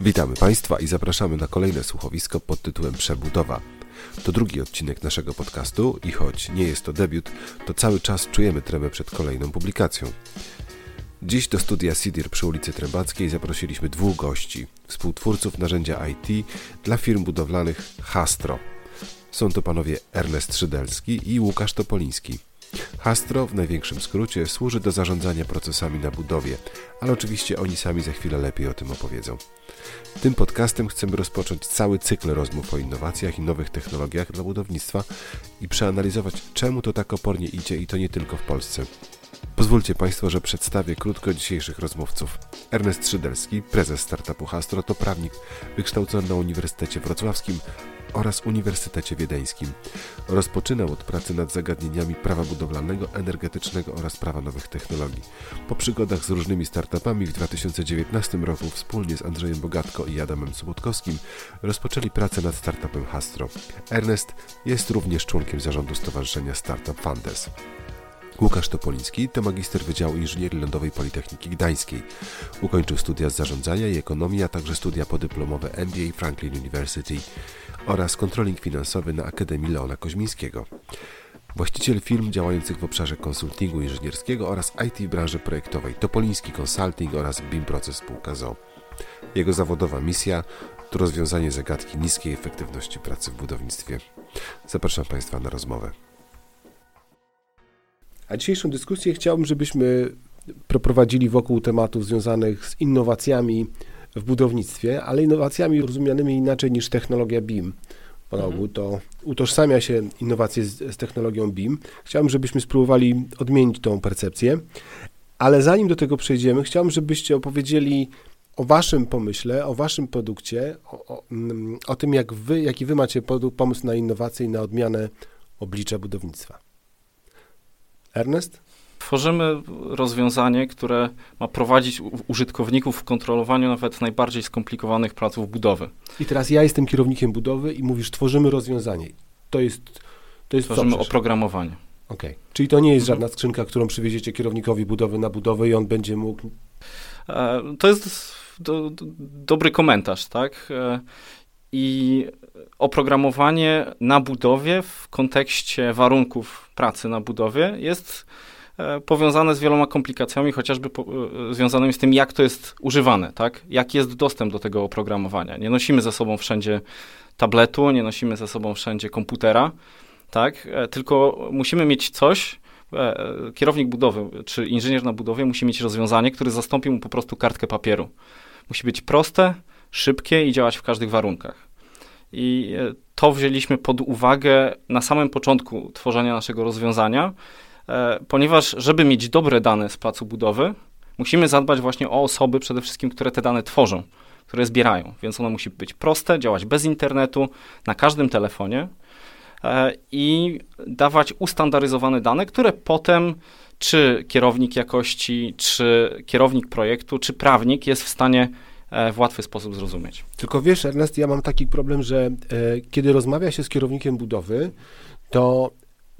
Witamy Państwa i zapraszamy na kolejne słuchowisko pod tytułem Przebudowa. To drugi odcinek naszego podcastu i choć nie jest to debiut, to cały czas czujemy tremę przed kolejną publikacją. Dziś do studia SIDIR przy ulicy Trębackiej zaprosiliśmy dwóch gości, współtwórców narzędzia IT dla firm budowlanych Hastro. Są to panowie Ernest Szydelski i Łukasz Topoliński. Hastro w największym skrócie służy do zarządzania procesami na budowie, ale oczywiście oni sami za chwilę lepiej o tym opowiedzą. Tym podcastem chcemy rozpocząć cały cykl rozmów o innowacjach i nowych technologiach dla budownictwa i przeanalizować, czemu to tak opornie idzie i to nie tylko w Polsce. Pozwólcie Państwo, że przedstawię krótko dzisiejszych rozmówców. Ernest Szydelski, prezes startupu Hastro, to prawnik wykształcony na Uniwersytecie Wrocławskim oraz Uniwersytecie Wiedeńskim. Rozpoczynał od pracy nad zagadnieniami prawa budowlanego, energetycznego oraz prawa nowych technologii. Po przygodach z różnymi startupami w 2019 roku wspólnie z Andrzejem Bogatko i Adamem Sobotkowskim rozpoczęli pracę nad startupem Hastro. Ernest jest również członkiem zarządu Stowarzyszenia Startup Fundes. Łukasz Topoliński to magister Wydziału Inżynierii Lądowej Politechniki Gdańskiej. Ukończył studia z zarządzania i ekonomii, a także studia podyplomowe MBA Franklin University oraz kontroling finansowy na Akademii Leona Koźmińskiego. Właściciel firm działających w obszarze konsultingu inżynierskiego oraz IT w branży projektowej Topoliński Consulting oraz BIM Proces Spółka ZO. Jego zawodowa misja to rozwiązanie zagadki niskiej efektywności pracy w budownictwie. Zapraszam Państwa na rozmowę. A dzisiejszą dyskusję chciałbym, żebyśmy proprowadzili wokół tematów związanych z innowacjami w budownictwie, ale innowacjami rozumianymi inaczej niż technologia BIM. Po mhm. to utożsamia się innowacje z, z technologią BIM. Chciałbym, żebyśmy spróbowali odmienić tą percepcję, ale zanim do tego przejdziemy, chciałbym, żebyście opowiedzieli o waszym pomyśle, o waszym produkcie, o, o, mm, o tym, jak wy, jaki wy macie pomysł na innowacje i na odmianę oblicza budownictwa. Ernest? Tworzymy rozwiązanie, które ma prowadzić użytkowników w kontrolowaniu nawet najbardziej skomplikowanych placów budowy. I teraz ja jestem kierownikiem budowy i mówisz, tworzymy rozwiązanie. To jest, to jest Tworzymy co, oprogramowanie. Okej. Okay. Czyli to nie jest mhm. żadna skrzynka, którą przywieziecie kierownikowi budowy na budowę i on będzie mógł... E, to jest do, do, dobry komentarz, tak? E, I oprogramowanie na budowie w kontekście warunków pracy na budowie jest e, powiązane z wieloma komplikacjami, chociażby po, e, związanymi z tym, jak to jest używane, tak? Jaki jest dostęp do tego oprogramowania. Nie nosimy ze sobą wszędzie tabletu, nie nosimy ze sobą wszędzie komputera, tak? E, tylko musimy mieć coś, kierownik budowy czy inżynier na budowie musi mieć rozwiązanie, które zastąpi mu po prostu kartkę papieru. Musi być proste, szybkie i działać w każdych warunkach. I e, to wzięliśmy pod uwagę na samym początku tworzenia naszego rozwiązania, e, ponieważ żeby mieć dobre dane z placu budowy, musimy zadbać właśnie o osoby przede wszystkim, które te dane tworzą, które zbierają. Więc ono musi być proste, działać bez internetu, na każdym telefonie e, i dawać ustandaryzowane dane, które potem czy kierownik jakości, czy kierownik projektu, czy prawnik jest w stanie w łatwy sposób zrozumieć. Tylko wiesz, Ernest, ja mam taki problem, że e, kiedy rozmawia się z kierownikiem budowy, to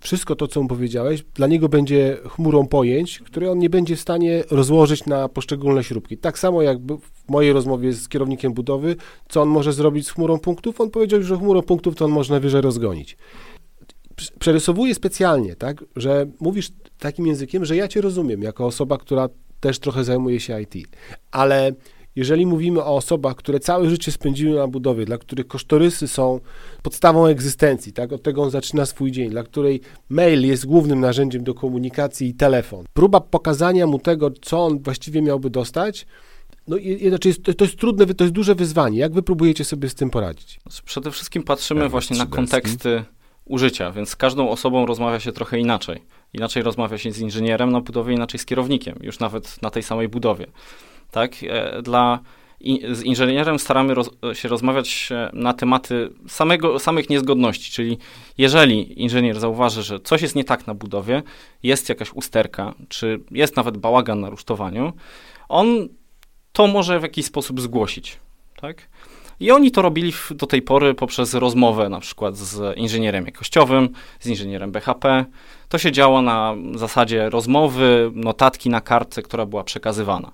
wszystko to, co mu powiedziałeś, dla niego będzie chmurą pojęć, które on nie będzie w stanie rozłożyć na poszczególne śrubki. Tak samo jak w mojej rozmowie z kierownikiem budowy, co on może zrobić z chmurą punktów, on powiedział, że chmurą punktów to on może najwyżej rozgonić. Przerysowuję specjalnie, tak, że mówisz takim językiem, że ja cię rozumiem, jako osoba, która też trochę zajmuje się IT, ale jeżeli mówimy o osobach, które całe życie spędziły na budowie, dla których kosztorysy są podstawą egzystencji, tak, od tego on zaczyna swój dzień, dla której mail jest głównym narzędziem do komunikacji i telefon, próba pokazania mu tego, co on właściwie miałby dostać, no inaczej jest, to jest trudne, to jest duże wyzwanie. Jak wy próbujecie sobie z tym poradzić? Znaczy, przede wszystkim patrzymy ja właśnie na konteksty użycia, więc z każdą osobą rozmawia się trochę inaczej. Inaczej rozmawia się z inżynierem na budowie, inaczej z kierownikiem, już nawet na tej samej budowie tak? E, dla z inżynierem staramy roz, się rozmawiać e, na tematy samego, samych niezgodności, czyli jeżeli inżynier zauważy, że coś jest nie tak na budowie, jest jakaś usterka, czy jest nawet bałagan na rusztowaniu, on to może w jakiś sposób zgłosić, tak? I oni to robili do tej pory poprzez rozmowę na przykład z inżynierem jakościowym, z inżynierem BHP. To się działo na zasadzie rozmowy, notatki na kartce, która była przekazywana.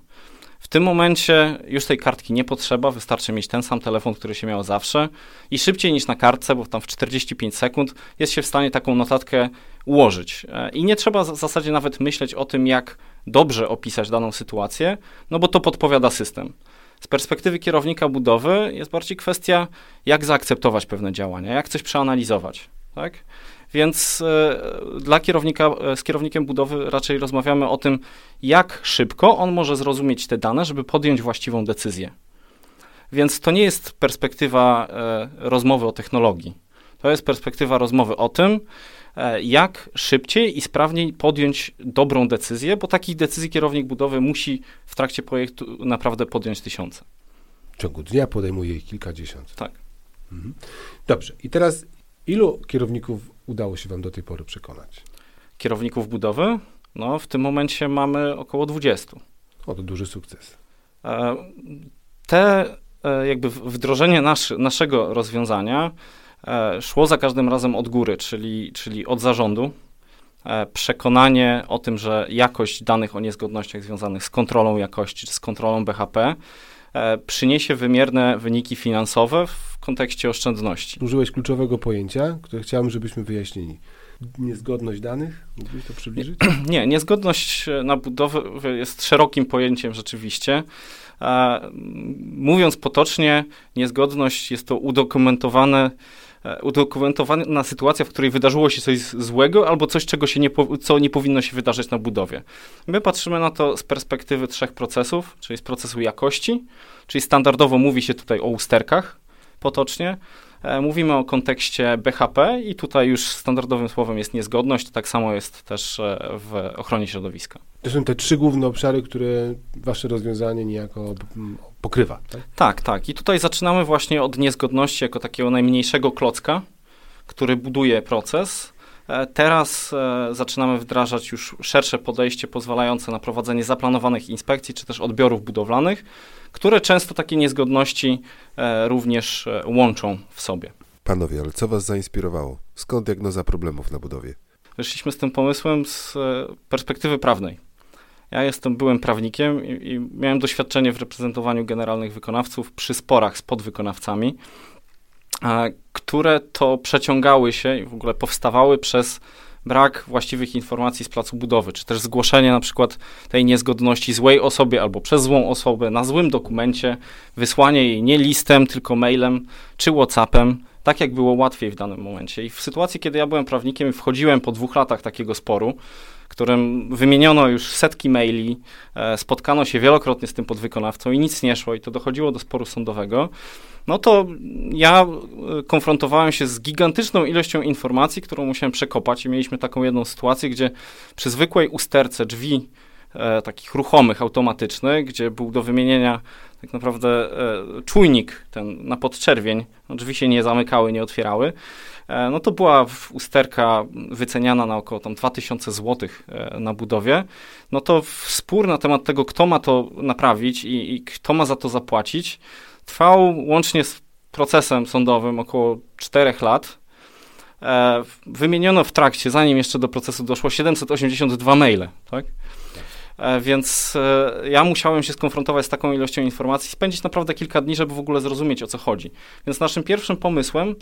W tym momencie już tej kartki nie potrzeba, wystarczy mieć ten sam telefon, który się miało zawsze i szybciej niż na kartce, bo tam w 45 sekund jest się w stanie taką notatkę ułożyć. E, I nie trzeba w zasadzie nawet myśleć o tym, jak dobrze opisać daną sytuację, no bo to podpowiada system. Z perspektywy kierownika budowy jest bardziej kwestia, jak zaakceptować pewne działania, jak coś przeanalizować. Tak? Więc e, dla kierownika, e, z kierownikiem budowy raczej rozmawiamy o tym, jak szybko on może zrozumieć te dane, żeby podjąć właściwą decyzję. Więc to nie jest perspektywa e, rozmowy o technologii. To jest perspektywa rozmowy o tym, jak szybciej i sprawniej podjąć dobrą decyzję, bo takich decyzji kierownik budowy musi w trakcie projektu naprawdę podjąć tysiące. W ciągu dnia podejmuje ich kilkadziesiąt. Tak. Mhm. Dobrze. I teraz ilu kierowników udało się Wam do tej pory przekonać? Kierowników budowy? No, w tym momencie mamy około 20. O, to duży sukces. E, te e, jakby wdrożenie nasz, naszego rozwiązania e, szło za każdym razem od góry, czyli, czyli od zarządu. Przekonanie o tym, że jakość danych o niezgodnościach związanych z kontrolą jakości czy z kontrolą BHP przyniesie wymierne wyniki finansowe w kontekście oszczędności. Użyłeś kluczowego pojęcia, które chciałem, żebyśmy wyjaśnili. Niezgodność danych? Mógłbyś to przybliżyć? Nie, niezgodność na budowę jest szerokim pojęciem rzeczywiście. Mówiąc potocznie, niezgodność jest to udokumentowane e, udokumentowana sytuacja, w której wydarzyło się coś złego albo coś, czego się nie, co nie powinno się wydarzyć na budowie. My patrzymy na to z perspektywy trzech procesów, czyli z procesu jakości, czyli standardowo mówi się tutaj o usterkach, potocznie. E, mówimy o kontekście BHP i tutaj już standardowym słowem jest niezgodność, tak samo jest też e, w ochronie środowiska. To są te trzy główne obszary, które wasze rozwiązanie niejako pokrywa, tak? Tak, tak. I tutaj zaczynamy właśnie od niezgodności jako takiego najmniejszego klocka, który buduje proces. E, teraz zaczynamy wdrażać już szersze podejście pozwalające na prowadzenie zaplanowanych inspekcji czy też odbiorów budowlanych, które często takie niezgodności e, również e, łączą w sobie. Panowie, ale co was zainspirowało? Skąd diagnoza problemów na budowie? Wyszliśmy z tym pomysłem z e, perspektywy prawnej. Ja jestem byłem prawnikiem i, i miałem doświadczenie w reprezentowaniu generalnych wykonawców przy sporach z podwykonawcami, które to przeciągały się i w ogóle powstawały przez brak właściwych informacji z placu budowy, czy też zgłoszenie na przykład tej niezgodności złej osobie albo przez złą osobę na złym dokumencie, wysłanie jej nie listem, tylko mailem czy WhatsAppem, tak jak było łatwiej w danym momencie. I w sytuacji, kiedy ja byłem prawnikiem i wchodziłem po dwóch latach takiego sporu, którym wymieniono już setki maili, e, spotkano się wielokrotnie z tym podwykonawcą i nic nie szło i to dochodziło do sporu sądowego, no to ja e, konfrontowałem się z gigantyczną ilością informacji, którą musiałem przekopać i mieliśmy taką jedną sytuację, gdzie przy zwykłej usterce drzwi e, takich ruchomych, automatycznych, gdzie był do wymienienia tak naprawdę e, czujnik ten na podczerwień, no, drzwi się nie zamykały, nie otwierały, no to była usterka wyceniana na około tam 2000 zł e, na budowie, no to spór na temat tego, kto ma to naprawić i, i kto ma za to zapłacić, trwał łącznie z procesem sądowym około 4 lat. E, wymieniono w trakcie, zanim jeszcze do procesu doszło, 782 maile, tak? E, więc e, ja musiałem się skonfrontować z taką ilością informacji, spędzić naprawdę kilka dni, żeby w ogóle zrozumieć o co chodzi. Więc naszym pierwszym pomysłem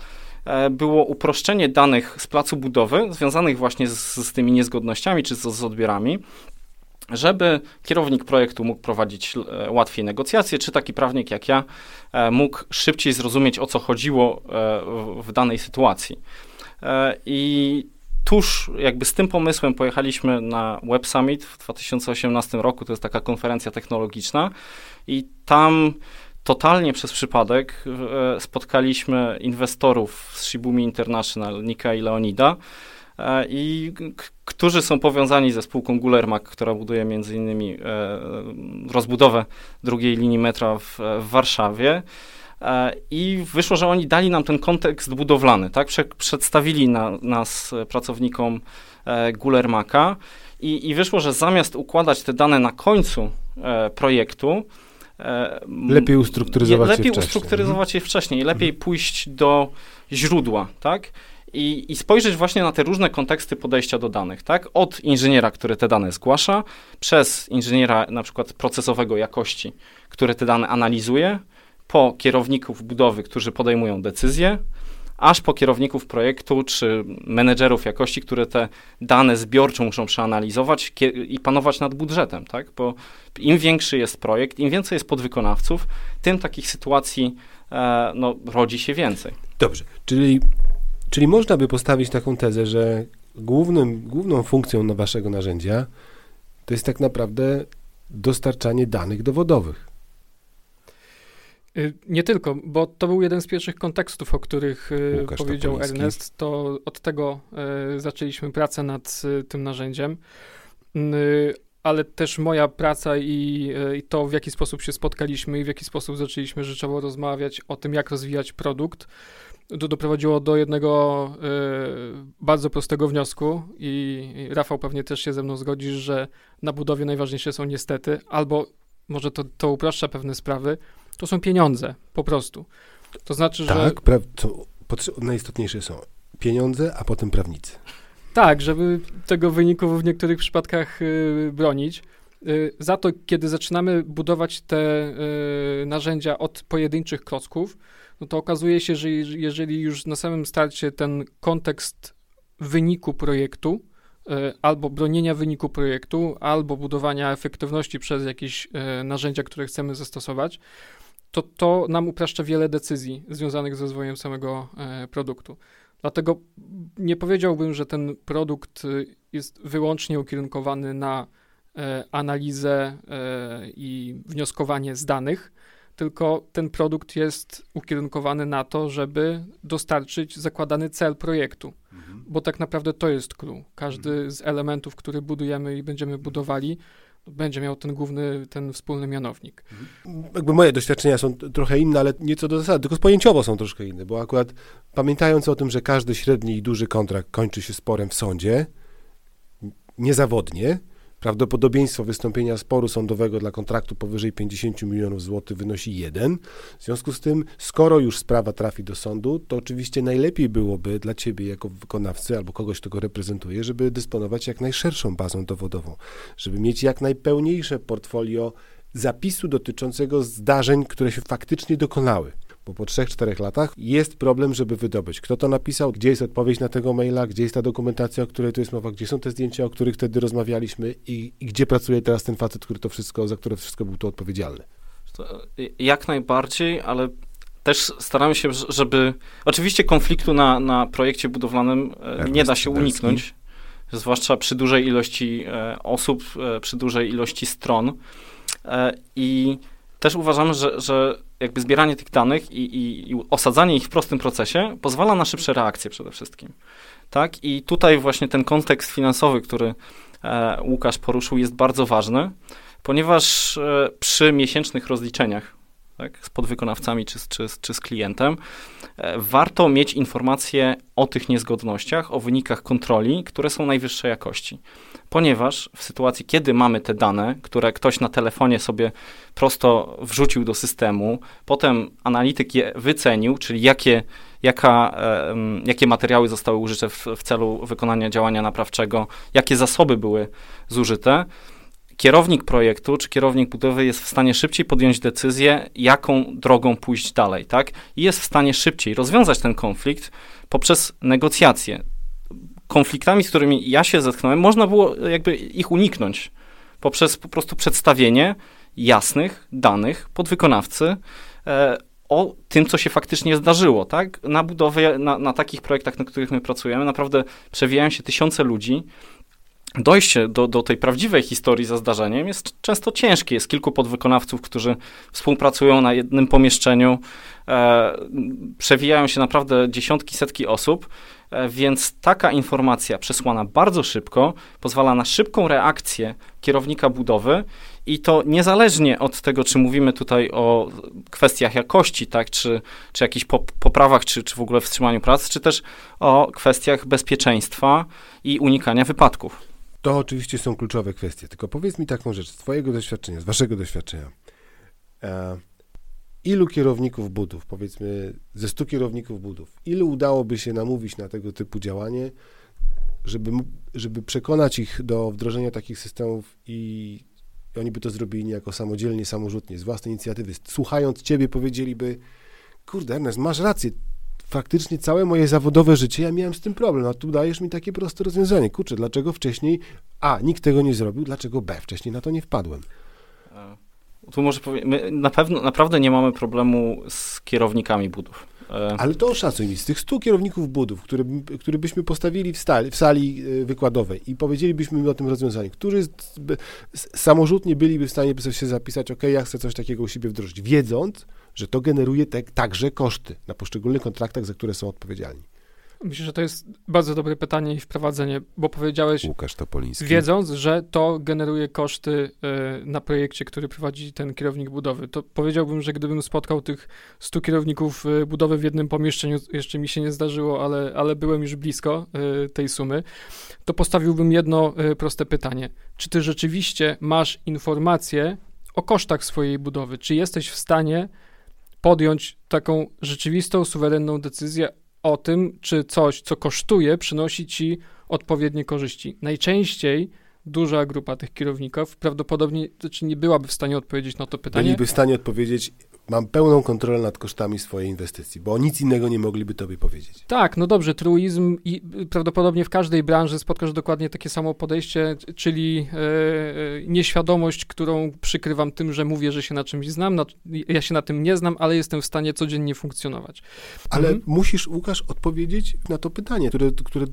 e, było uproszczenie danych z placu budowy, związanych właśnie z, z tymi niezgodnościami czy z, z odbiorami, żeby kierownik projektu mógł prowadzić łatwiej negocjacje, czy taki prawnik jak ja mógł szybciej zrozumieć, o co chodziło w danej sytuacji. I tuż jakby z tym pomysłem pojechaliśmy na Web Summit w 2018 roku, to jest taka konferencja technologiczna i tam totalnie przez przypadek spotkaliśmy inwestorów z Shibumi International, Nika i Leonida, E, i którzy są powiązani ze spółką Gulermak, która buduje między innymi e, rozbudowę drugiej linii metra w, w Warszawie. E, I wyszło, że oni dali nam ten kontekst budowlany, tak? Przedstawili na, nas pracownikom Gulermaka i, i wyszło, że zamiast układać te dane na końcu projektu, E, lepiej ustrukturyzować lepiej je wcześniej. ustrukturyzować je wcześniej, lepiej mhm. pójść do źródła, tak? I, I, spojrzeć właśnie na te różne konteksty podejścia do danych, tak? Od inżyniera, który te dane zgłasza, przez inżyniera na przykład procesowego jakości, który te dane analizuje, po kierowników budowy, którzy podejmują decyzje, aż po kierowników projektu czy menedżerów jakości, które te dane zbiorczo muszą przeanalizować i panować nad budżetem, tak? Bo im większy jest projekt, im więcej jest podwykonawców, tym takich sytuacji e, no, rodzi się więcej. Dobrze, czyli, czyli można by postawić taką tezę, że głównym, główną funkcją waszego narzędzia to jest tak naprawdę dostarczanie danych dowodowych. Y, nie tylko, bo to był jeden z pierwszych kontekstów, o których y, Łukasz powiedział Topoliński. Ernest. To od tego y, zaczęliśmy pracę nad tym narzędziem. Ale też moja praca i, i, to, w jaki sposób się spotkaliśmy i w jaki sposób zaczęliśmy rzeczowo rozmawiać o tym, jak rozwijać produkt, to doprowadziło do jednego y, bardzo prostego wniosku i, i Rafał pewnie też się ze mną zgodzi, że na budowie najważniejsze są niestety, albo może to, to upraszcza pewne sprawy, to są pieniądze, po prostu. To znaczy, tak, że... Tak, to najistotniejsze są pieniądze, a potem prawnicy. Tak, żeby tego wyniku w niektórych przypadkach y, bronić. Y, za to, kiedy zaczynamy budować te y, narzędzia od pojedynczych klocków, no to okazuje się, że jeżeli już na samym starcie ten kontekst wyniku projektu, y, albo bronienia wyniku projektu, albo budowania efektywności przez jakieś y, narzędzia, które chcemy zastosować, to to nam upraszcza wiele decyzji związanych z rozwojem samego e, produktu. Dlatego nie powiedziałbym, że ten produkt e, jest wyłącznie ukierunkowany na e, analizę i wnioskowanie z danych, tylko ten produkt jest ukierunkowany na to, żeby dostarczyć zakładany cel projektu, mhm. bo tak naprawdę to jest clue. Każdy mhm. z elementów, który budujemy i będziemy budowali, będzie miał ten główny, ten wspólny mianownik. Jakby moje doświadczenia są trochę inne, ale nie co do zasady, tylko pojęciowo są troszkę inne, bo akurat pamiętając o tym, że każdy średni i duży kontrakt kończy się sporem w sądzie, niezawodnie, Prawdopodobieństwo wystąpienia sporu sądowego dla kontraktu powyżej 50 milionów złotych wynosi 1. W związku z tym, skoro już sprawa trafi do sądu, to oczywiście najlepiej byłoby dla ciebie jako wykonawcy albo kogoś, kto go reprezentuje, żeby dysponować jak najszerszą bazą dowodową, żeby mieć jak najpełniejsze portfolio zapisu dotyczącego zdarzeń, które się faktycznie dokonały bo po 3-4 latach jest problem, żeby wydobyć, kto to napisał, gdzie jest odpowiedź na tego maila, gdzie jest ta dokumentacja, o której tu jest mowa, gdzie są te zdjęcia, o których wtedy rozmawialiśmy i, i gdzie pracuje teraz ten facet, który to wszystko, za które wszystko był tu odpowiedzialny. Jak najbardziej, ale też staramy się, żeby. Oczywiście konfliktu na, na projekcie budowlanym e, nie da się uniknąć, zwłaszcza przy dużej ilości e, osób, e, przy dużej ilości stron. I też uważamy, że, że jakby zbieranie tych danych i, i, i, osadzanie ich w prostym procesie pozwala na szybsze reakcje przede wszystkim. Tak? I tutaj właśnie ten kontekst finansowy, który e, Łukasz poruszył, jest bardzo ważny, ponieważ e, przy miesięcznych rozliczeniach tak, z podwykonawcami czy, czy, czy z klientem, e, warto mieć informacje o tych niezgodnościach, o wynikach kontroli, które są najwyższej jakości. Ponieważ w sytuacji, kiedy mamy te dane, które ktoś na telefonie sobie prosto wrzucił do systemu, potem analityk je wycenił, czyli jakie, jaka, jakie materiały zostały użyte w, w celu wykonania działania naprawczego, jakie zasoby były zużyte, kierownik projektu czy kierownik budowy jest w stanie szybciej podjąć decyzję, jaką drogą pójść dalej, tak? I jest w stanie szybciej rozwiązać ten konflikt poprzez negocjacje konfliktami, z którymi ja się zetknąłem, można było jakby ich uniknąć poprzez po prostu przedstawienie jasnych danych podwykonawcy e, o tym, co się faktycznie zdarzyło, tak? Na budowie, na, na takich projektach, na których my pracujemy, naprawdę przewijają się tysiące ludzi, dojście do, do tej prawdziwej historii za zdarzeniem jest często ciężkie. Jest kilku podwykonawców, którzy współpracują na jednym pomieszczeniu, e, przewijają się naprawdę dziesiątki, setki osób, e, więc taka informacja przesłana bardzo szybko pozwala na szybką reakcję kierownika budowy i to niezależnie od tego, czy mówimy tutaj o kwestiach jakości, tak, czy, czy jakichś poprawach, czy, czy w ogóle wstrzymaniu prac, czy też o kwestiach bezpieczeństwa i unikania wypadków. To oczywiście są kluczowe kwestie, tylko powiedz mi taką rzecz z Twojego doświadczenia, z Waszego doświadczenia. E, ilu kierowników budów, powiedzmy ze 100 kierowników budów, ilu udałoby się namówić na tego typu działanie, żeby, żeby przekonać ich do wdrożenia takich systemów i, oni by to zrobili niejako samodzielnie, samorzutnie, z własnej inicjatywy. Słuchając ciebie powiedzieliby, kurde Ernest, masz rację, faktycznie całe moje zawodowe życie ja miałem z tym problem, a tu dajesz mi takie proste rozwiązanie. Kurczę, dlaczego wcześniej A, nikt tego nie zrobił, dlaczego B, wcześniej na to nie wpadłem. Tu może powiedzieć, my na pewno, naprawdę nie mamy problemu z kierownikami budów. E, Ale to oszacuj mi, z tych 100 kierowników budów, które, które byśmy postawili w, stali, w sali e, wykładowej i powiedzielibyśmy o tym rozwiązaniu, którzy samorzutnie byliby w stanie się zapisać, ok, ja chcę coś takiego u siebie wdrożyć, wiedząc, że to generuje te, także koszty na poszczególnych kontraktach, za które są odpowiedzialni. Myślę, że to jest bardzo dobre pytanie i wprowadzenie, bo powiedziałeś, Łukasz Topoliński. wiedząc, że to generuje koszty y, na projekcie, który prowadzi ten kierownik budowy. To powiedziałbym, że gdybym spotkał tych 100 kierowników y, budowy w jednym pomieszczeniu, jeszcze mi się nie zdarzyło, ale, ale byłem już blisko y, tej sumy, to postawiłbym jedno proste pytanie. Czy ty rzeczywiście masz informacje o kosztach swojej budowy? Czy jesteś w stanie podjąć taką rzeczywistą, suwerenną decyzję o tym, czy coś, co kosztuje, przynosi ci odpowiednie korzyści. Najczęściej duża grupa tych kierowników prawdopodobnie znaczy nie byłaby w stanie odpowiedzieć na to pytanie. Byliby w stanie odpowiedzieć, mam pełną kontrolę nad kosztami swojej inwestycji, bo nic innego nie mogliby tobie powiedzieć. Tak, no dobrze, truizm i prawdopodobnie w każdej branży spotkasz dokładnie takie samo podejście, czyli e, e, nieświadomość, którą przykrywam tym, że mówię, że się na czymś znam, na, ja się na tym nie znam, ale jestem w stanie codziennie funkcjonować. Ale mhm. musisz, Łukasz, odpowiedzieć na to pytanie, które, które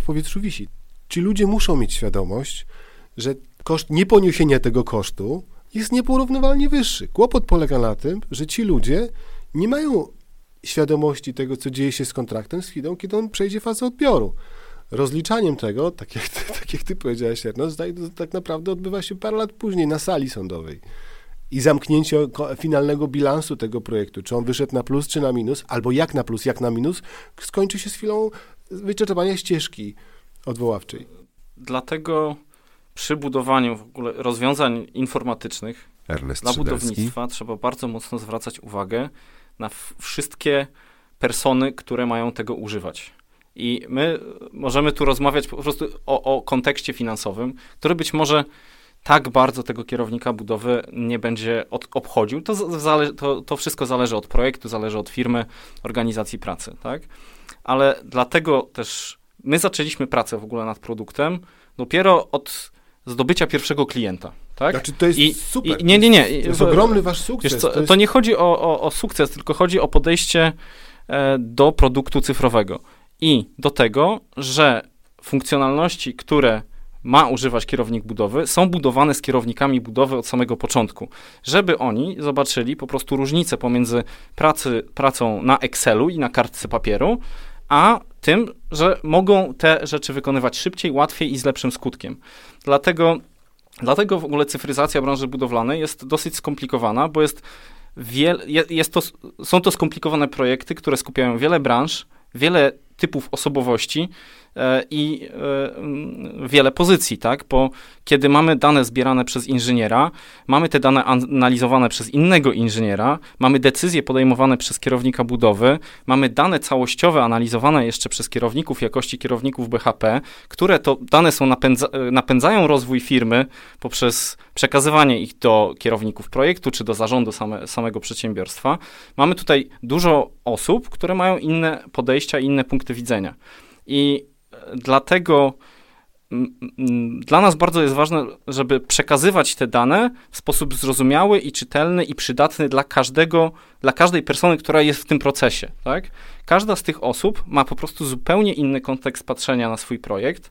w powietrzu wisi. Ci ludzie muszą mieć świadomość, że koszt nieponiesienia tego kosztu jest nieporównywalnie wyższy. Kłopot polega na tym, że ci ludzie nie mają świadomości tego, co dzieje się z kontraktem z chwilą, kiedy on przejdzie fazę odbioru. Rozliczaniem tego, tak jak ty, tak jak ty powiedziałeś, tak naprawdę odbywa się parę lat później na sali sądowej. I zamknięcie finalnego bilansu tego projektu, czy on wyszedł na plus, czy na minus, albo jak na plus, jak na minus, skończy się z chwilą wyczerpania ścieżki odwoławczej. Dlatego przy budowaniu w ogóle rozwiązań informatycznych Ernest dla budownictwa trzeba bardzo mocno zwracać uwagę na wszystkie persony, które mają tego używać. I my możemy tu rozmawiać po prostu o, o kontekście finansowym, który być może tak bardzo tego kierownika budowy nie będzie od, obchodził. To, to, to, wszystko zależy od projektu, zależy od firmy, organizacji pracy, tak? Ale dlatego też my zaczęliśmy pracę w ogóle nad produktem dopiero od zdobycia pierwszego klienta. Tak? Znaczy to jest I, super. I, nie, nie, nie. To jest ogromny wasz sukces. Co, to, jest... to, nie chodzi o, o, o, sukces, tylko chodzi o podejście e, do produktu cyfrowego i do tego, że funkcjonalności, które ma używać kierownik budowy, są budowane z kierownikami budowy od samego początku, żeby oni zobaczyli po prostu różnicę pomiędzy pracy, pracą na Excelu i na kartce papieru, a tym, że mogą te rzeczy wykonywać szybciej, łatwiej i z lepszym skutkiem. Dlatego, dlatego w ogóle cyfryzacja branży budowlanej jest dosyć skomplikowana, bo jest, wiel, jest to, są to skomplikowane projekty, które skupiają wiele branż, wiele typów osobowości, i e, wiele pozycji, tak? Bo kiedy mamy dane zbierane przez inżyniera, mamy te dane analizowane przez innego inżyniera, mamy decyzje podejmowane przez kierownika budowy, mamy dane całościowe analizowane jeszcze przez kierowników jakości kierowników BHP, które to dane są napędza e, napędzają rozwój firmy poprzez przekazywanie ich do kierowników projektu czy do zarządu same, samego przedsiębiorstwa. Mamy tutaj dużo osób, które mają inne podejścia, inne punkty widzenia. I dlatego dla nas bardzo jest ważne, żeby przekazywać te dane w sposób zrozumiały i czytelny i przydatny dla każdego, dla każdej persony, która jest w tym procesie, tak? Każda z tych osób ma po prostu zupełnie inny kontekst patrzenia na swój projekt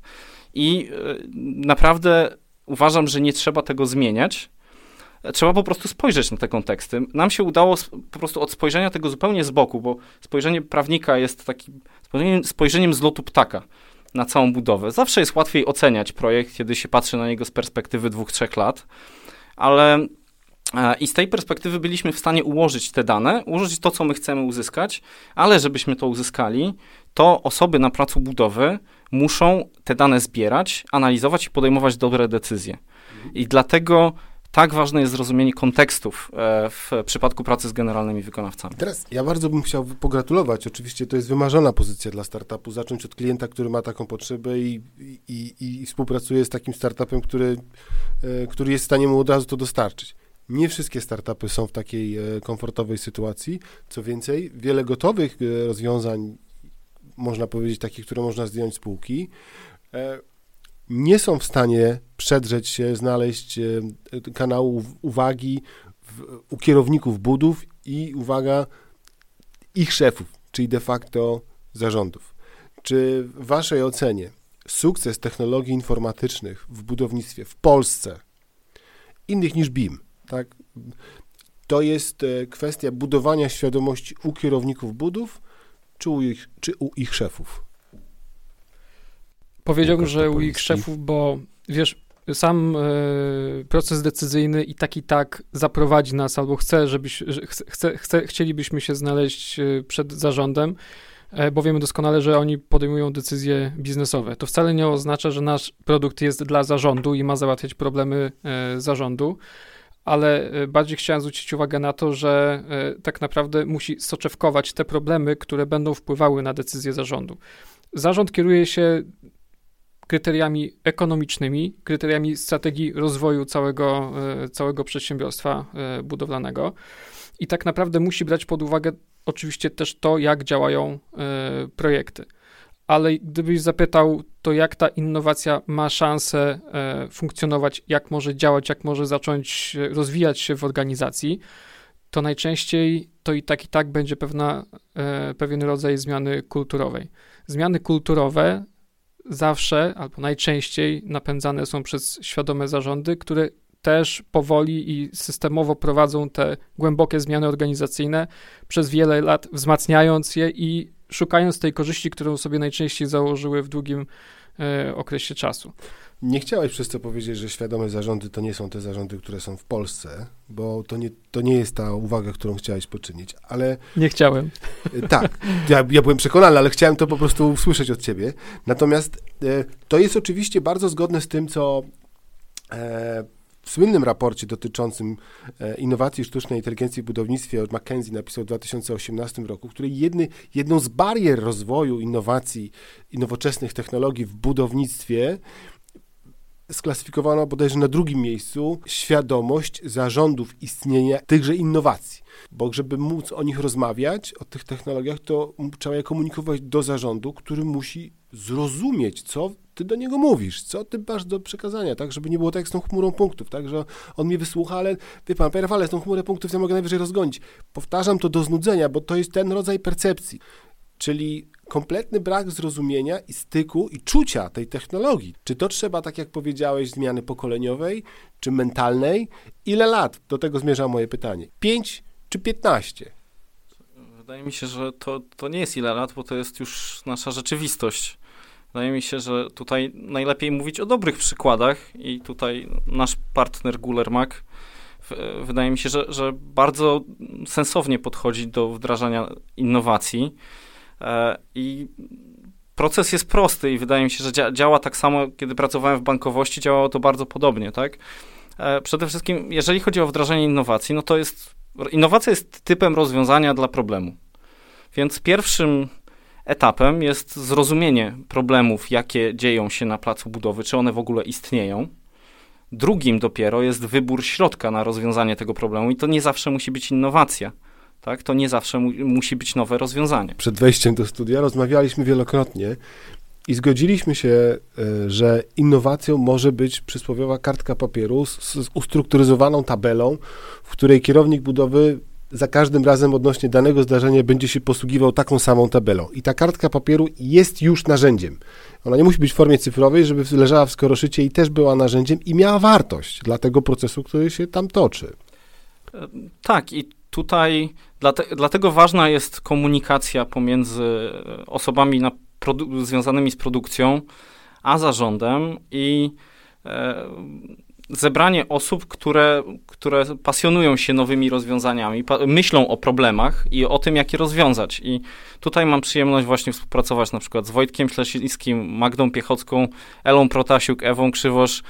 i e, naprawdę uważam, że nie trzeba tego zmieniać. Trzeba po prostu spojrzeć na te konteksty. Nam się udało po prostu od spojrzenia tego zupełnie z boku, bo spojrzenie prawnika jest takim spojrzeniem, spojrzeniem z lotu ptaka na całą budowę. Zawsze jest łatwiej oceniać projekt, kiedy się patrzy na niego z perspektywy dwóch, trzech lat, ale e, i z tej perspektywy byliśmy w stanie ułożyć te dane, ułożyć to, co my chcemy uzyskać, ale żebyśmy to uzyskali, to osoby na placu budowy muszą te dane zbierać, analizować i podejmować dobre decyzje. I dlatego tak ważne jest zrozumienie kontekstów e, w przypadku pracy z generalnymi wykonawcami. Teraz ja bardzo bym chciał pogratulować. Oczywiście to jest wymarzona pozycja dla startupu. Zacząć od klienta, który ma taką potrzebę i, i, i współpracuje z takim startupem, który, e, który jest w stanie mu od razu to dostarczyć. Nie wszystkie startupy są w takiej e, komfortowej sytuacji. Co więcej, wiele gotowych rozwiązań, można powiedzieć, takich, które można zdjąć z półki, nie są w stanie przedrzeć się, znaleźć e, kanału uwagi w, u kierowników budów i uwaga ich szefów, czyli de facto zarządów. Czy w Waszej ocenie sukces technologii informatycznych w budownictwie w Polsce, innych niż BIM, tak, to jest e, kwestia budowania świadomości u kierowników budów, czy u ich, czy u ich szefów? Powiedziałbym, że u ich szefów, bo wiesz, sam y, proces decyzyjny i tak i tak zaprowadzi nas, albo chce, żebyś, chce, chce, chcielibyśmy się znaleźć y, przed zarządem, y, bo wiemy doskonale, że oni podejmują decyzje biznesowe. To wcale nie oznacza, że nasz produkt jest dla zarządu i ma załatwiać problemy zarządu, ale bardziej chciałem zwrócić uwagę na to, że tak naprawdę musi soczewkować te problemy, które będą wpływały na decyzję zarządu. Zarząd kieruje się kryteriami ekonomicznymi, kryteriami strategii rozwoju całego, e, całego przedsiębiorstwa e, budowlanego. I tak naprawdę musi brać pod uwagę oczywiście też to, jak działają e, projekty. Ale gdybyś zapytał, to jak ta innowacja ma szansę funkcjonować, jak może działać, jak może zacząć rozwijać się w organizacji, to najczęściej to i tak i tak będzie pewna, pewien rodzaj zmiany kulturowej. Zmiany kulturowe zawsze albo najczęściej napędzane są przez świadome zarządy, które też powoli i systemowo prowadzą te głębokie zmiany organizacyjne przez wiele lat, wzmacniając je i szukając tej korzyści, którą sobie najczęściej założyły w długim e, okresie czasu. Nie chciałeś przez to powiedzieć, że świadome zarządy to nie są te zarządy, które są w Polsce, bo to nie, to nie jest ta uwaga, którą chciałeś poczynić, ale... Nie chciałem. E, tak, ja, ja byłem przekonany, ale chciałem to po prostu usłyszeć od ciebie. Natomiast e, to jest oczywiście bardzo zgodne z tym, co e, w słynnym raporcie dotyczącym e, innowacji sztucznej inteligencji w budownictwie od McKenzie napisał w 2018 roku, który jedny, jedną z barier rozwoju innowacji i nowoczesnych technologii w budownictwie sklasyfikowano bodajże na drugim miejscu świadomość zarządów istnienia tychże innowacji. Bo żeby móc o nich rozmawiać, o tych technologiach, to trzeba je komunikować do zarządu, który musi zrozumieć, co ty do niego mówisz, co ty masz do przekazania, tak, żeby nie było tak z tą chmurą punktów, tak, że on mnie wysłucha, ale wie pan, z tą chmurę punktów ja mogę najwyżej rozgonić. Powtarzam to do znudzenia, bo to jest ten rodzaj percepcji, czyli kompletny brak zrozumienia i styku i czucia tej technologii. Czy to trzeba, tak jak powiedziałeś, zmiany pokoleniowej, czy mentalnej? Ile lat? Do tego zmierza moje pytanie. 5 czy 15? Wydaje mi się, że to, to nie jest ile lat, bo to jest już nasza rzeczywistość. Wydaje mi się, że tutaj najlepiej mówić o dobrych przykładach i tutaj nasz partner Gulermak wydaje mi się, że, że bardzo sensownie podchodzi do wdrażania innowacji i proces jest prosty i wydaje mi się, że dzia działa tak samo, kiedy pracowałem w bankowości, działało to bardzo podobnie, tak? E, przede wszystkim, jeżeli chodzi o wdrażanie innowacji, no to jest, innowacja jest typem rozwiązania dla problemu. Więc pierwszym etapem jest zrozumienie problemów, jakie dzieją się na placu budowy, czy one w ogóle istnieją. Drugim dopiero jest wybór środka na rozwiązanie tego problemu i to nie zawsze musi być innowacja. Tak? To nie zawsze mu musi być nowe rozwiązanie. Przed wejściem do studia rozmawialiśmy wielokrotnie i zgodziliśmy się, e, że innowacją może być przysłowiowa kartka papieru z, z ustrukturyzowaną tabelą, w której kierownik budowy za każdym razem odnośnie danego zdarzenia będzie się posługiwał taką samą tabelą. I ta kartka papieru jest już narzędziem. Ona nie musi być w formie cyfrowej, żeby leżała w skoroszycie i też była narzędziem i miała wartość dla tego procesu, który się tam toczy. E, tak, i tutaj dlate, dlatego ważna jest komunikacja pomiędzy osobami związanymi z produkcją, a zarządem i e, zebranie osób, które, które pasjonują się nowymi rozwiązaniami, myślą o problemach i o tym, jak je rozwiązać. I tutaj mam przyjemność właśnie współpracować na przykład z Wojtkiem Ślesińskim, Magdą Piechocką, Elą Protasiuk, Ewą Krzywosz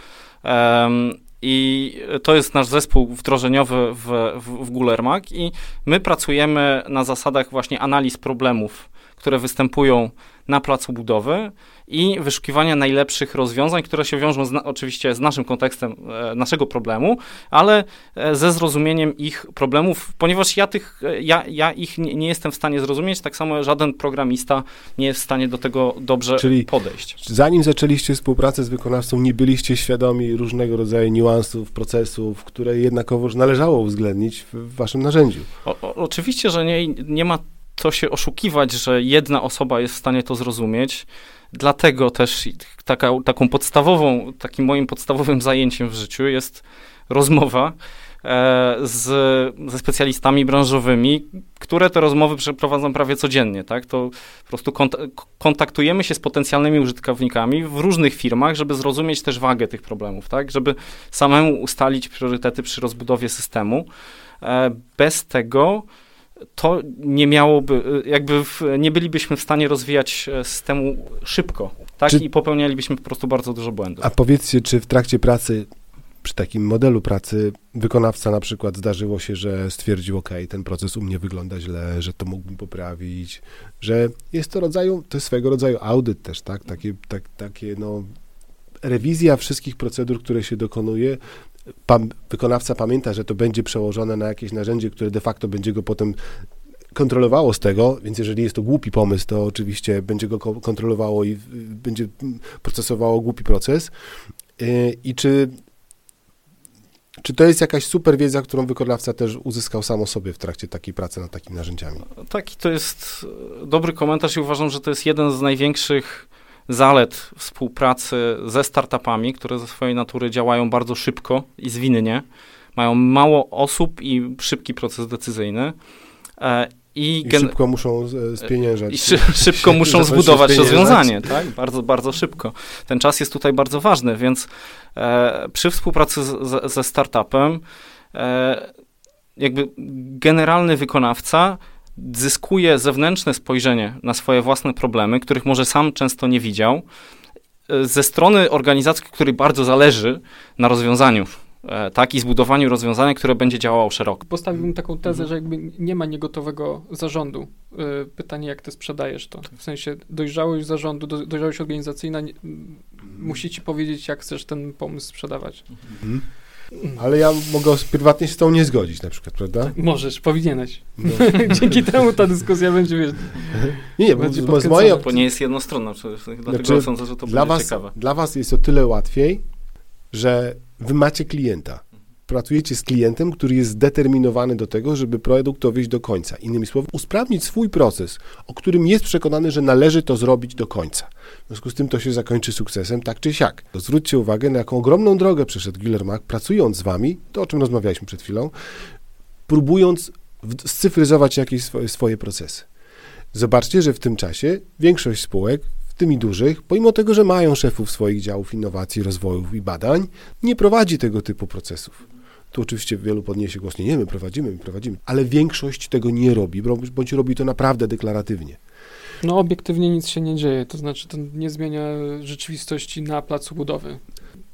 I to jest nasz zespół wdrożeniowy w, w, w Gulermak i my pracujemy na zasadach właśnie analiz problemów, które występują na placu budowy i wyszukiwania najlepszych rozwiązań, które się wiążą z, oczywiście z naszym kontekstem e, naszego problemu, ale e, ze zrozumieniem ich problemów, ponieważ ja, tych, e, ja, ja ich nie, nie, jestem w stanie zrozumieć, tak samo żaden programista nie jest w stanie do tego dobrze Czyli podejść. Zanim zaczęliście współpracę z wykonawcą, nie byliście świadomi różnego rodzaju niuansów, procesów, które jednakowoż należało uwzględnić w waszym narzędziu. O, o, oczywiście, że nie, nie ma co się oszukiwać, że jedna osoba jest w stanie to zrozumieć. Dlatego też taka, taką podstawową, takim moim podstawowym zajęciem w życiu jest rozmowa e, z, ze specjalistami branżowymi, które te rozmowy przeprowadzą prawie codziennie, tak? To po prostu kont kontaktujemy się z potencjalnymi użytkownikami w różnych firmach, żeby zrozumieć też wagę tych problemów, tak? Żeby samemu ustalić priorytety przy rozbudowie systemu. E, bez tego to nie miałoby, jakby w, nie bylibyśmy w stanie rozwijać e, systemu szybko, tak? Czy, I popełnialibyśmy po prostu bardzo dużo błędów. A powiedzcie, czy w trakcie pracy, przy takim modelu pracy, wykonawca na przykład zdarzyło się, że stwierdził, ok, ten proces u mnie wygląda źle, że to mógłbym poprawić, że jest to rodzaju, to jest swego rodzaju audyt też, tak? Takie, tak, takie no, rewizja wszystkich procedur, które się dokonuje, pam, wykonawca pamięta, że to będzie przełożone na jakieś narzędzie, które de facto będzie go potem kontrolowało z tego, więc jeżeli jest to głupi pomysł, to oczywiście będzie go kontrolowało i będzie procesowało głupi proces. Y, I czy, czy to jest jakaś super wiedza, którą wykonawca też uzyskał sam o sobie w trakcie takiej pracy nad takimi narzędziami? Taki to jest dobry komentarz i uważam, że to jest jeden z największych zalet współpracy ze startupami, które ze swojej natury działają bardzo szybko i zwinnie, mają mało osób i szybki proces decyzyjny. E, I, I szybko muszą spieniężać. I szy, szybko muszą zbudować rozwiązanie, tak? Bardzo, bardzo szybko. Ten czas jest tutaj bardzo ważny, więc e, przy współpracy z, z, ze startupem e, jakby generalny wykonawca zyskuje zewnętrzne spojrzenie na swoje własne problemy, których może sam często nie widział, e, ze strony organizacji, której bardzo zależy na rozwiązaniu e, tak, i zbudowaniu rozwiązania, które będzie działało szeroko. Postawiłbym taką tezę, że jakby nie ma niegotowego zarządu. E, pytanie, jak ty sprzedajesz to? W sensie dojrzałość zarządu, dojrzałość organizacyjna musi ci powiedzieć, jak chcesz ten pomysł sprzedawać. Mhm. Ale ja mogę prywatnie się z tą nie zgodzić na przykład, prawda? Możesz, powinieneś. No. Dzięki temu ta dyskusja będzie, wiesz, Nie, nie, będzie bo z mojej opcji... Bo nie jest jednostronna, dlatego znaczy, sądzę, że to dla będzie was, ciekawe. Dla was jest o tyle łatwiej, że wy macie klienta pracujecie z klientem, który jest zdeterminowany do tego, żeby produkt dowieść do końca. Innymi słowy, usprawnić swój proces, o którym jest przekonany, że należy to zrobić do końca. W związku z tym to się zakończy sukcesem, tak czy siak. To zwróćcie uwagę, na jaką ogromną drogę przeszedł Giller Mac, pracując z wami, to o czym rozmawialiśmy przed chwilą, próbując scyfryzować jakieś swoje, swoje procesy. Zobaczcie, że w tym czasie większość spółek w tym i dużych, pomimo tego, że mają szefów swoich działów innowacji, rozwojów i badań, nie prowadzi tego typu procesów. Tu oczywiście wielu podniesie głos, nie, nie, my prowadzimy, my prowadzimy, ale większość tego nie robi, bądź robi to naprawdę deklaratywnie. No obiektywnie nic się nie dzieje, to znaczy to nie zmienia rzeczywistości na placu budowy.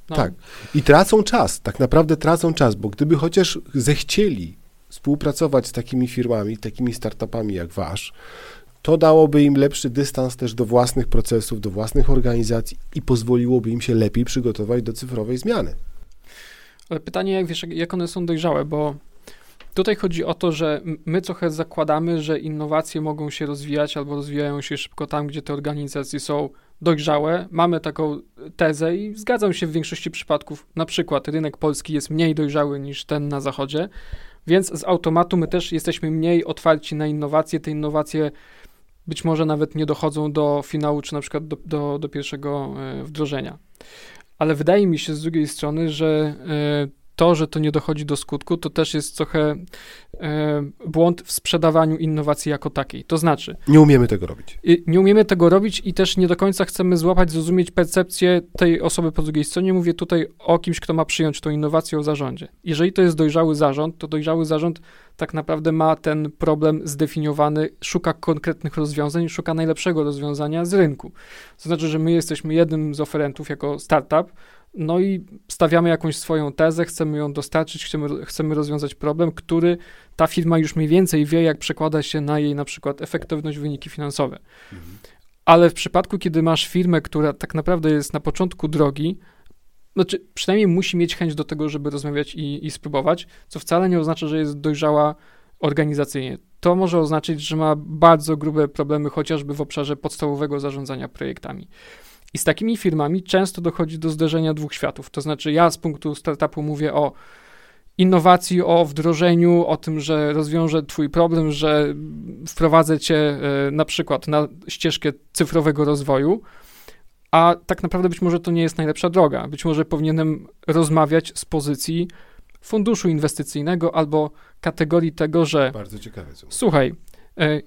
No. Tak. I tracą czas, tak naprawdę tracą czas, bo gdyby chociaż zechcieli współpracować z takimi firmami, takimi startupami jak wasz, to dałoby im lepszy dystans też do własnych procesów, do własnych organizacji i pozwoliłoby im się lepiej przygotować do cyfrowej zmiany. Ale pytanie, jak wiesz, jak one są dojrzałe, bo tutaj chodzi o to, że my trochę zakładamy, że innowacje mogą się rozwijać albo rozwijają się szybko tam, gdzie te organizacje są dojrzałe. Mamy taką tezę i zgadzam się w większości przypadków. Na przykład rynek polski jest mniej dojrzały niż ten na zachodzie, więc z automatu my też jesteśmy mniej otwarci na innowacje. Te innowacje być może nawet nie dochodzą do finału, czy na przykład do, do, do pierwszego e, wdrożenia. Ale wydaje mi się z drugiej strony, że e, to, że to nie dochodzi do skutku, to też jest trochę e, błąd w sprzedawaniu innowacji jako takiej. To znaczy. Nie umiemy tego robić. nie umiemy tego robić i też nie do końca chcemy złapać, zrozumieć percepcję tej osoby po drugiej stronie. Mówię tutaj o kimś, kto ma przyjąć tą innowację o zarządzie. Jeżeli to jest dojrzały zarząd, to dojrzały zarząd tak naprawdę ma ten problem zdefiniowany, szuka konkretnych rozwiązań, szuka najlepszego rozwiązania z rynku. To znaczy, że my jesteśmy jednym z oferentów jako startup, no i stawiamy jakąś swoją tezę, chcemy ją dostarczyć, chcemy, chcemy rozwiązać problem, który ta firma już mniej więcej wie, jak przekłada się na jej na przykład efektywność, wyniki finansowe. Mhm. Ale w przypadku, kiedy masz firmę, która tak naprawdę jest na początku drogi, znaczy przynajmniej musi mieć chęć do tego, żeby rozmawiać i, i spróbować, co wcale nie oznacza, że jest dojrzała organizacyjnie. To może oznaczać, że ma bardzo grube problemy chociażby w obszarze podstawowego zarządzania projektami. I z takimi firmami często dochodzi do zderzenia dwóch światów. To znaczy, ja z punktu startupu mówię o innowacji, o wdrożeniu, o tym, że rozwiążę Twój problem, że wprowadzę Cię e, na przykład na ścieżkę cyfrowego rozwoju, a tak naprawdę być może to nie jest najlepsza droga. Być może powinienem rozmawiać z pozycji funduszu inwestycyjnego albo kategorii tego, że. Bardzo ciekawe. Słuchaj,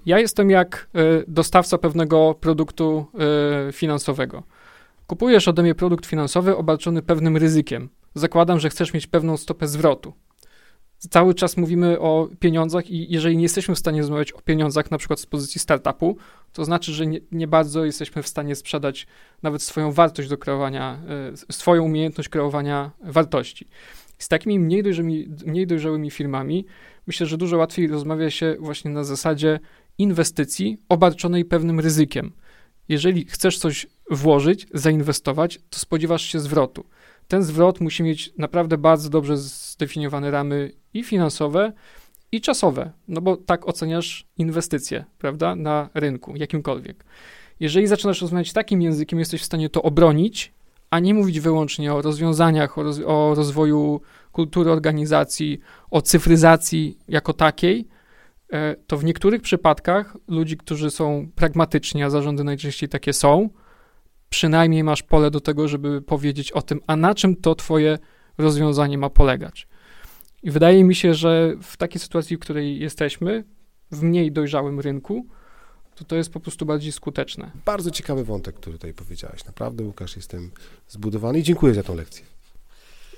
ja jestem jak e, dostawca pewnego produktu finansowego. Kupujesz ode mnie produkt finansowy obarczony pewnym ryzykiem. Zakładam, że chcesz mieć pewną stopę zwrotu. Cały czas mówimy o pieniądzach i jeżeli nie jesteśmy w stanie rozmawiać o pieniądzach, na przykład z pozycji startupu, to znaczy, że nie, nie bardzo jesteśmy w stanie sprzedać nawet swoją wartość do kreowania, e, swoją umiejętność kreowania wartości. Z takimi mniej dojrzałymi, mniej dojrzałymi firmami myślę, że dużo łatwiej rozmawia się właśnie na zasadzie inwestycji obarczonej pewnym ryzykiem. Jeżeli chcesz coś włożyć, zainwestować, to spodziewasz się zwrotu. Ten zwrot musi mieć naprawdę bardzo dobrze zdefiniowane ramy i finansowe, i czasowe, no bo tak oceniasz inwestycje, prawda, na rynku, jakimkolwiek. Jeżeli zaczynasz rozmawiać takim językiem, jesteś w stanie to obronić, a nie mówić wyłącznie o rozwiązaniach, o, roz, o rozwoju kultury organizacji, o cyfryzacji jako takiej, e, to w niektórych przypadkach ludzi, którzy są pragmatyczni, a zarządy najczęściej takie są, przynajmniej masz pole do tego, żeby powiedzieć o tym, a na czym to twoje rozwiązanie ma polegać. I wydaje mi się, że w takiej sytuacji, w której jesteśmy, w mniej dojrzałym rynku, to to jest po prostu bardziej skuteczne. Bardzo ciekawy wątek, który tutaj powiedziałeś. Naprawdę, Łukasz, jestem zbudowany i dziękuję za tą lekcję.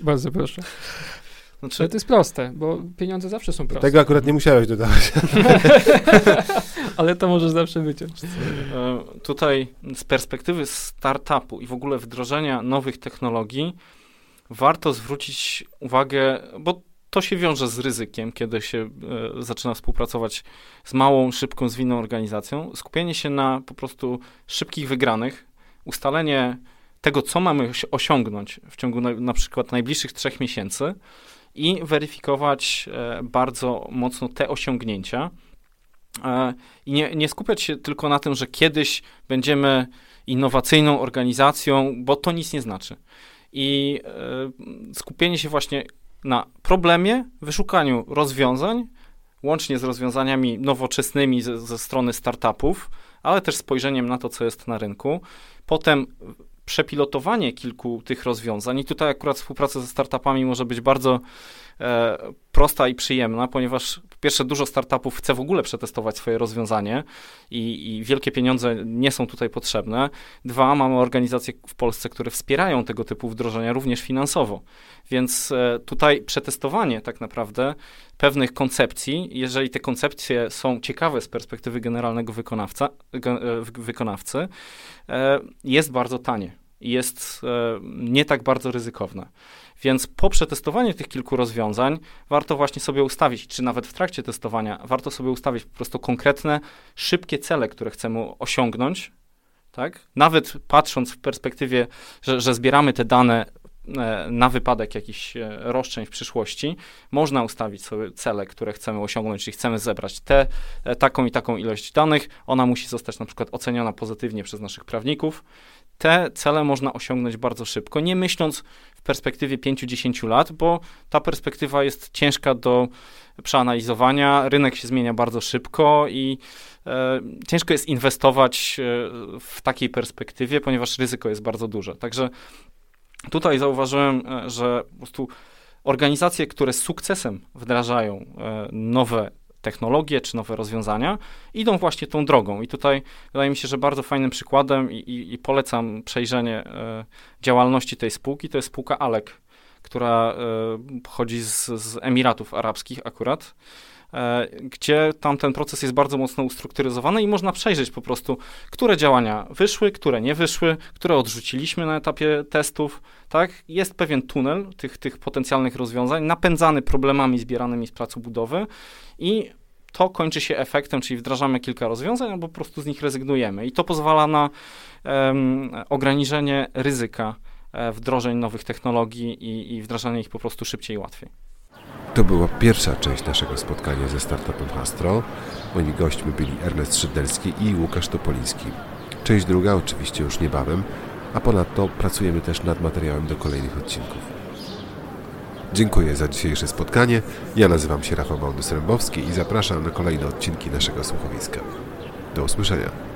Bardzo proszę. Znaczy... Ale to jest proste, bo pieniądze zawsze są proste. Tego akurat nie musiałeś dodawać. Ale to możesz zawsze wyciąć. E, tutaj z perspektywy startupu i w ogóle wdrożenia nowych technologii warto zwrócić uwagę, bo to się wiąże z ryzykiem, kiedy się e, zaczyna współpracować z małą, szybką, zwinną organizacją. Skupienie się na po prostu szybkich wygranych, ustalenie tego, co mamy osiągnąć w ciągu na, na przykład najbliższych trzech miesięcy, i weryfikować e, bardzo mocno te osiągnięcia. E, I nie, nie skupiać się tylko na tym, że kiedyś będziemy innowacyjną organizacją, bo to nic nie znaczy. I e, skupienie się właśnie na problemie, wyszukaniu rozwiązań, łącznie z rozwiązaniami nowoczesnymi ze, ze strony startupów, ale też spojrzeniem na to, co jest na rynku. Potem przepilotowanie kilku tych rozwiązań i tutaj akurat współpraca ze startupami może być bardzo e, prosta i przyjemna, ponieważ po pierwsze dużo startupów chce w ogóle przetestować swoje rozwiązanie i, i, wielkie pieniądze nie są tutaj potrzebne. Dwa, mamy organizacje w Polsce, które wspierają tego typu wdrożenia również finansowo. Więc e, tutaj przetestowanie tak naprawdę pewnych koncepcji, jeżeli te koncepcje są ciekawe z perspektywy generalnego wykonawca, e, wykonawcy, e, jest bardzo tanie i jest nie tak bardzo ryzykowne. Więc po przetestowaniu tych kilku rozwiązań warto właśnie sobie ustawić, czy nawet w trakcie testowania, warto sobie ustawić po prostu konkretne, szybkie cele, które chcemy osiągnąć. Tak? Nawet patrząc w perspektywie, że, że zbieramy te dane E, na wypadek jakichś e, roszczeń w przyszłości, można ustawić sobie cele, które chcemy osiągnąć, czyli chcemy zebrać te, e, taką i taką ilość danych, ona musi zostać na przykład oceniona pozytywnie przez naszych prawników. Te cele można osiągnąć bardzo szybko, nie myśląc w perspektywie 5-10 lat, bo ta perspektywa jest ciężka do przeanalizowania, rynek się zmienia bardzo szybko i e, ciężko jest inwestować w takiej perspektywie, ponieważ ryzyko jest bardzo duże. Także Tutaj zauważyłem, e, że po prostu organizacje, które z sukcesem wdrażają e, nowe technologie czy nowe rozwiązania, idą właśnie tą drogą. I tutaj wydaje mi się, że bardzo fajnym przykładem i, i, i polecam przejrzenie e, działalności tej spółki, to jest spółka Alek, która pochodzi z, z Emiratów Arabskich akurat. E, gdzie tam ten proces jest bardzo mocno ustrukturyzowany i można przejrzeć po prostu, które działania wyszły, które nie wyszły, które odrzuciliśmy na etapie testów, tak? Jest pewien tunel tych, tych potencjalnych rozwiązań, napędzany problemami zbieranymi z pracy budowy i to kończy się efektem, czyli wdrażamy kilka rozwiązań, albo po prostu z nich rezygnujemy. I to pozwala na um, ograniczenie ryzyka e, wdrożeń nowych technologii i, i wdrażanie ich po prostu szybciej i łatwiej. To była pierwsza część naszego spotkania ze startupem Hastro. Moimi gośćmi byli Ernest Szydelski i Łukasz Topoliński. Część druga oczywiście już niebawem, a ponadto pracujemy też nad materiałem do kolejnych odcinków. Dziękuję za dzisiejsze spotkanie. Ja nazywam się Rafał Bałdys-Rębowski i zapraszam na kolejne odcinki naszego słuchowiska. Do usłyszenia.